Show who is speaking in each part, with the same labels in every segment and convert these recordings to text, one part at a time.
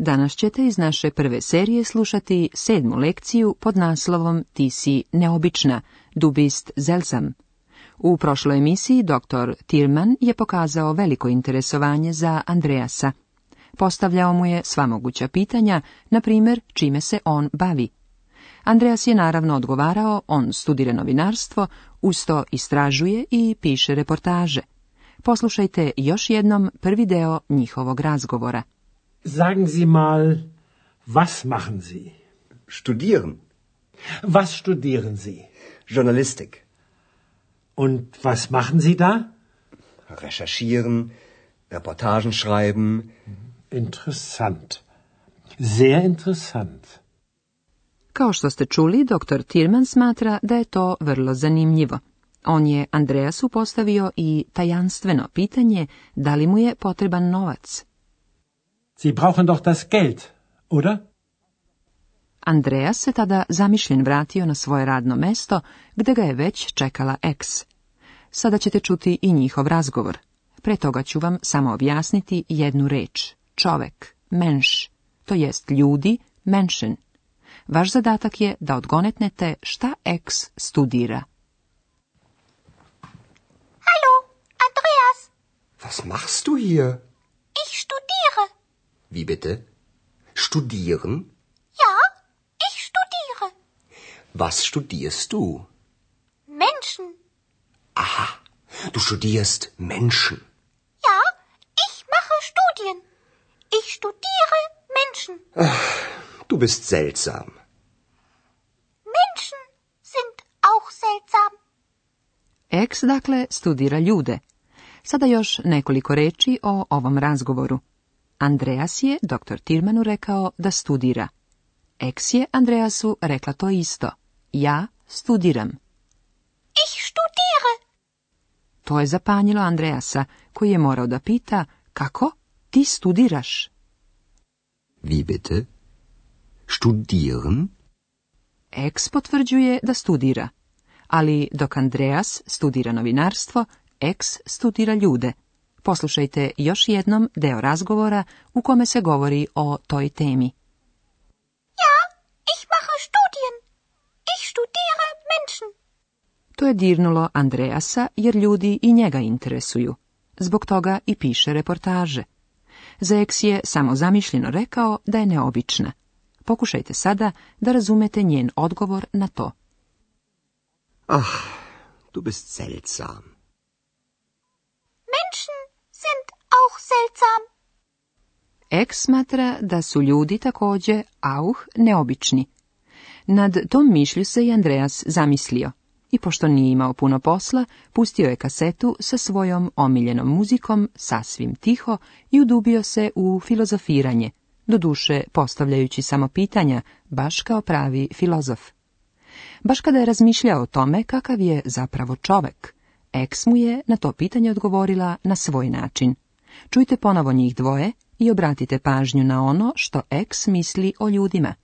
Speaker 1: Danas ćete iz naše prve serije slušati sedmu lekciju pod naslovom Ti si neobična, dubist zelzam. U prošloj emisiji dr. Tirman je pokazao veliko interesovanje za Andreasa. Postavljao mu je sva moguća pitanja, na primjer čime se on bavi. Andreas je naravno odgovarao, on studira novinarstvo, usto istražuje i piše reportaže. Poslušajte još jednom prvi deo njihovog razgovora.
Speaker 2: Sagen Sie mal, was machen Sie?
Speaker 3: Studieren.
Speaker 2: Was studieren Sie?
Speaker 3: Journalistik.
Speaker 2: Und was machen Sie da?
Speaker 3: Recherchieren, Reportagen schreiben.
Speaker 2: Interessant. Sehr interessant.
Speaker 1: Kao što ste čuli, dr. Tillman smatra da je to vrlo zanimljivo. On je Andreasu postavio i tajanstveno pitanje da li mu je potreban novac.
Speaker 2: Sie brauchen doch das Geld, oder?
Speaker 1: Andreas se tada zamišljen vratio na svoje radno mesto, gde ga je već čekala eks. Sada ćete čuti i njihov razgovor. Pre toga ću vam samo objasniti jednu reč. Čovek, menš, to jest ljudi, menšen. Vaš zadatak je da odgonetnete šta eks studira.
Speaker 4: Hallo, Andreas.
Speaker 3: Was machst du hier?
Speaker 4: Ich studiere.
Speaker 3: Wie bitte? Studieren?
Speaker 4: Ja, ich studiere.
Speaker 3: Was studierst du?
Speaker 4: Menschen.
Speaker 3: Aha, du studierst Menschen.
Speaker 4: Ja, ich mache Studien. Ich studiere Menschen.
Speaker 3: Ach, du bist seltsam.
Speaker 4: Menschen sind auch seltsam.
Speaker 1: Ex dakle studira ljude. Sada još nekoliko reči o ovom razgovoru. Andreas je doktor Tirmanu rekao da studira. Eks je Andreasu rekla to isto. Ja studiram.
Speaker 4: Ich studira.
Speaker 1: To je zapanjilo Andreasa, koji je morao da pita, kako ti studiraš?
Speaker 3: Vi bitte? Studieren?
Speaker 1: Eks potvrđuje da studira. Ali dok Andreas studira novinarstvo, Eks studira ljude. Poslušajte još jednom deo razgovora u kome se govori o toj temi.
Speaker 4: Ja, ich mache studien. Ich studiere Menschen.
Speaker 1: To je dirnulo Andreasa jer ljudi i njega interesuju. Zbog toga i piše reportaže. Zeks je samo zamišljeno rekao da je neobična. Pokušajte sada da razumete njen odgovor na to.
Speaker 3: Ah, du bist seltsam.
Speaker 1: Ek smatra da su ljudi također auh neobični. Nad tom mišlju se i Andreas zamislio. I pošto nije imao puno posla, pustio je kasetu sa svojom omiljenom muzikom sasvim tiho i udubio se u filozofiranje, doduše postavljajući samo pitanja, baš kao pravi filozof. Baš kada je razmišljao o tome kakav je zapravo čovek, Eks mu je na to pitanje odgovorila na svoj način. Čujte ponovo njih dvoje i obratite pažnju na ono što X misli o ljudima.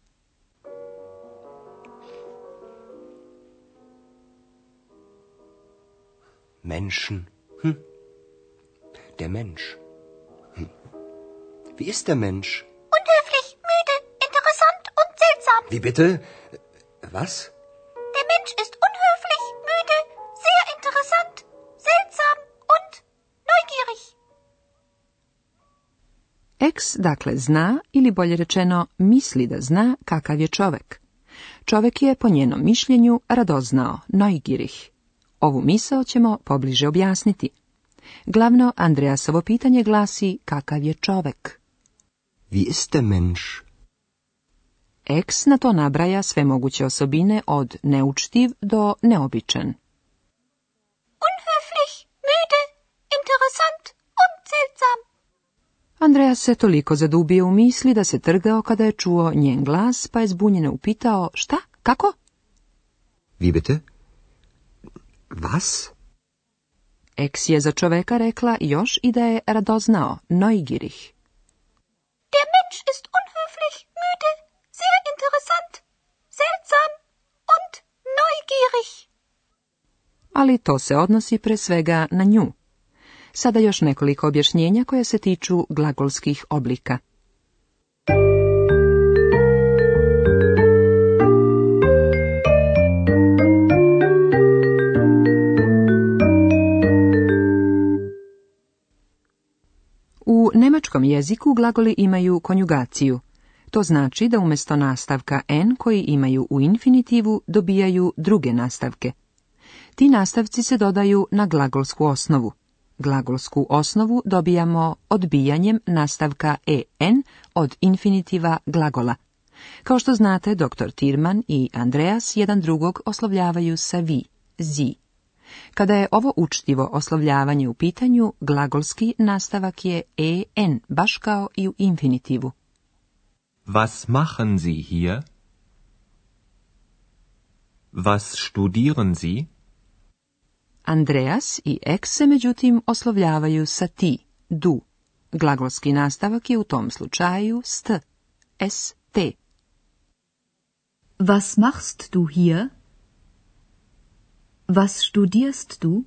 Speaker 3: Menschen. Hm. Der Mensch. Hm. Wie ist der Mensch?
Speaker 4: Unhöflich, müde, interessant und seltsam.
Speaker 3: Wie bitte? Was?
Speaker 1: X dakle zna ili bolje rečeno misli da zna kakav je čovjek. Čovjek je po njenom mišljenju radoznao, girih. Ovu misao ćemo pobliže objasniti. Glavno Andreasovo pitanje glasi kakav je čovjek.
Speaker 3: Wie ist der Mensch?
Speaker 1: na to nabraja sve moguće osobine od neučtiv do neobičan. Andreja se toliko zadubio u misli da se trgao kada je čuo njen glas, pa je zbunjeno upitao, šta, kako?
Speaker 3: Vi Vas?
Speaker 1: Eks je za čoveka rekla još i da je radoznao, noigirih.
Speaker 4: Der Mensch ist unhöflich, müde, sehr interessant, seltsam und neugierig.
Speaker 1: Ali to se odnosi pre svega na nju. Sada još nekoliko objašnjenja koja se tiču glagolskih oblika. U nemačkom jeziku glagoli imaju konjugaciju. To znači da umjesto nastavka n koji imaju u infinitivu dobijaju druge nastavke. Ti nastavci se dodaju na glagolsku osnovu. Glagolsku osnovu dobijamo odbijanjem nastavka en od infinitiva glagola. Kao što znate, dr. Tirman i Andreas jedan drugog oslovljavaju sa vi, zi. Kada je ovo učtivo oslovljavanje u pitanju, glagolski nastavak je en, baš kao i u infinitivu.
Speaker 2: Was machen Sie hier? Was studieren Sie?
Speaker 1: Andreas i ex se međutim oslovljavaju sa ti, du. Glagolski nastavak je u tom slučaju st, st.
Speaker 5: Was machst du hier? Was studierst du?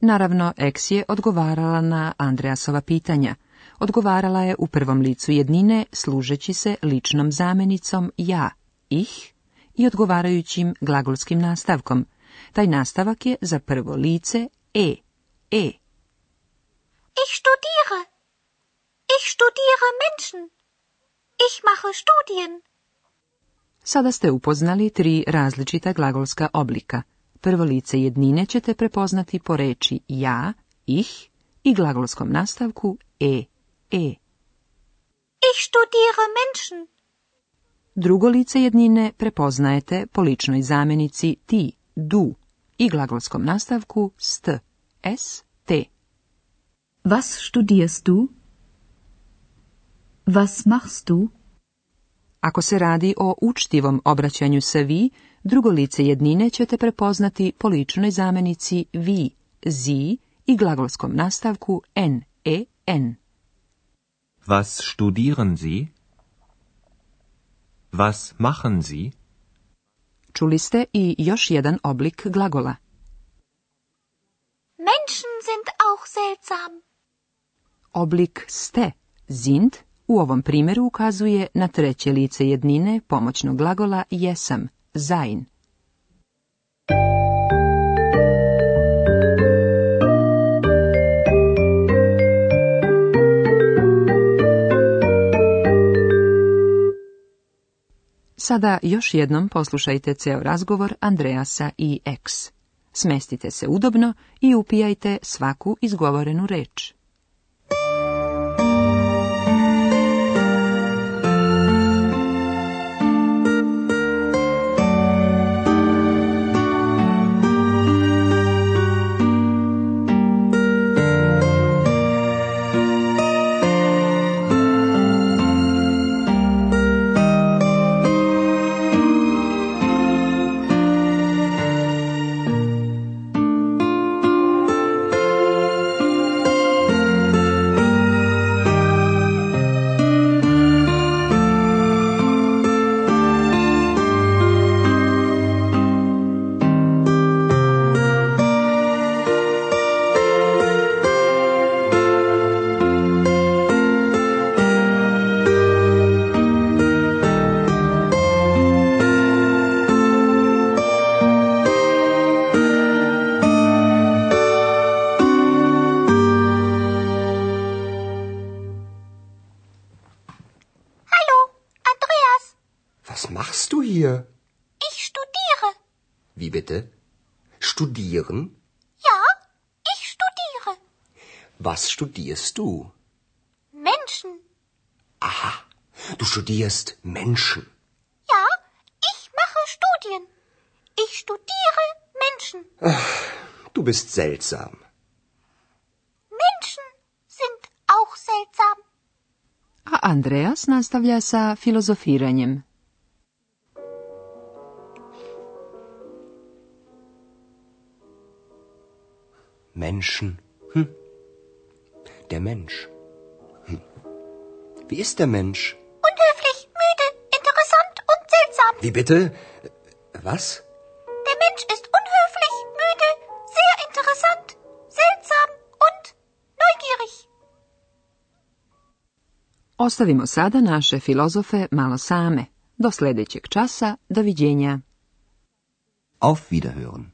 Speaker 1: Naravno, Eks je odgovarala na Andreasova pitanja. Odgovarala je u prvom licu jednine, služeći se ličnom zamenicom ja, ih, i odgovarajućim glagolskim nastavkom, taj nastavak je za prvo lice e, e.
Speaker 4: Ich studiere. Ich studiere Menschen. Ich mache studien.
Speaker 1: Sada ste upoznali tri različita glagolska oblika. Prvo lice jednine ćete prepoznati po reči ja, ih i glagolskom nastavku e, e.
Speaker 4: Ich studiere Menschen.
Speaker 1: Drugo lice jednine prepoznajete po ličnoj zamenici ti du i glagolskom nastavku st, s, t.
Speaker 5: Was studierst du? Was machst du?
Speaker 1: Ako se radi o učtivom obraćanju se vi, drugo lice jednine ćete prepoznati po ličnoj zamenici vi, zi i glagolskom nastavku n, e, n.
Speaker 2: Was studieren Sie? Was machen Sie?
Speaker 1: Čuli ste i još jedan oblik glagola. Menschen sind auch seltsam. Oblik ste, sind, u ovom primjeru ukazuje na treće lice jednine pomoćnog glagola jesam, sein. Sada još jednom poslušajte ceo razgovor Andreasa i X. Smestite se udobno i upijajte svaku izgovorenu reč.
Speaker 4: studiere. Ich studiere.
Speaker 3: Wie bitte? Studieren?
Speaker 4: Ja, ich studiere.
Speaker 3: Was studierst du?
Speaker 4: Menschen.
Speaker 3: Aha, du studierst Menschen.
Speaker 4: Ja, ich mache Studien. Ich studiere Menschen.
Speaker 3: Ach, du bist seltsam.
Speaker 4: Menschen sind auch seltsam.
Speaker 1: Andreas nastavlja sa filozofiranjem.
Speaker 3: Menschen. Hm. Der Mensch. Hm. Wie ist der Mensch?
Speaker 4: Unhöflich, müde, interessant und seltsam.
Speaker 3: Wie bitte? Was?
Speaker 4: Der Mensch ist unhöflich, müde, sehr interessant, seltsam und neugierig.
Speaker 1: Ostavimo sada naše filozofe malo same. Do sljedećeg časa, doviđenja.
Speaker 3: Auf Wiederhören.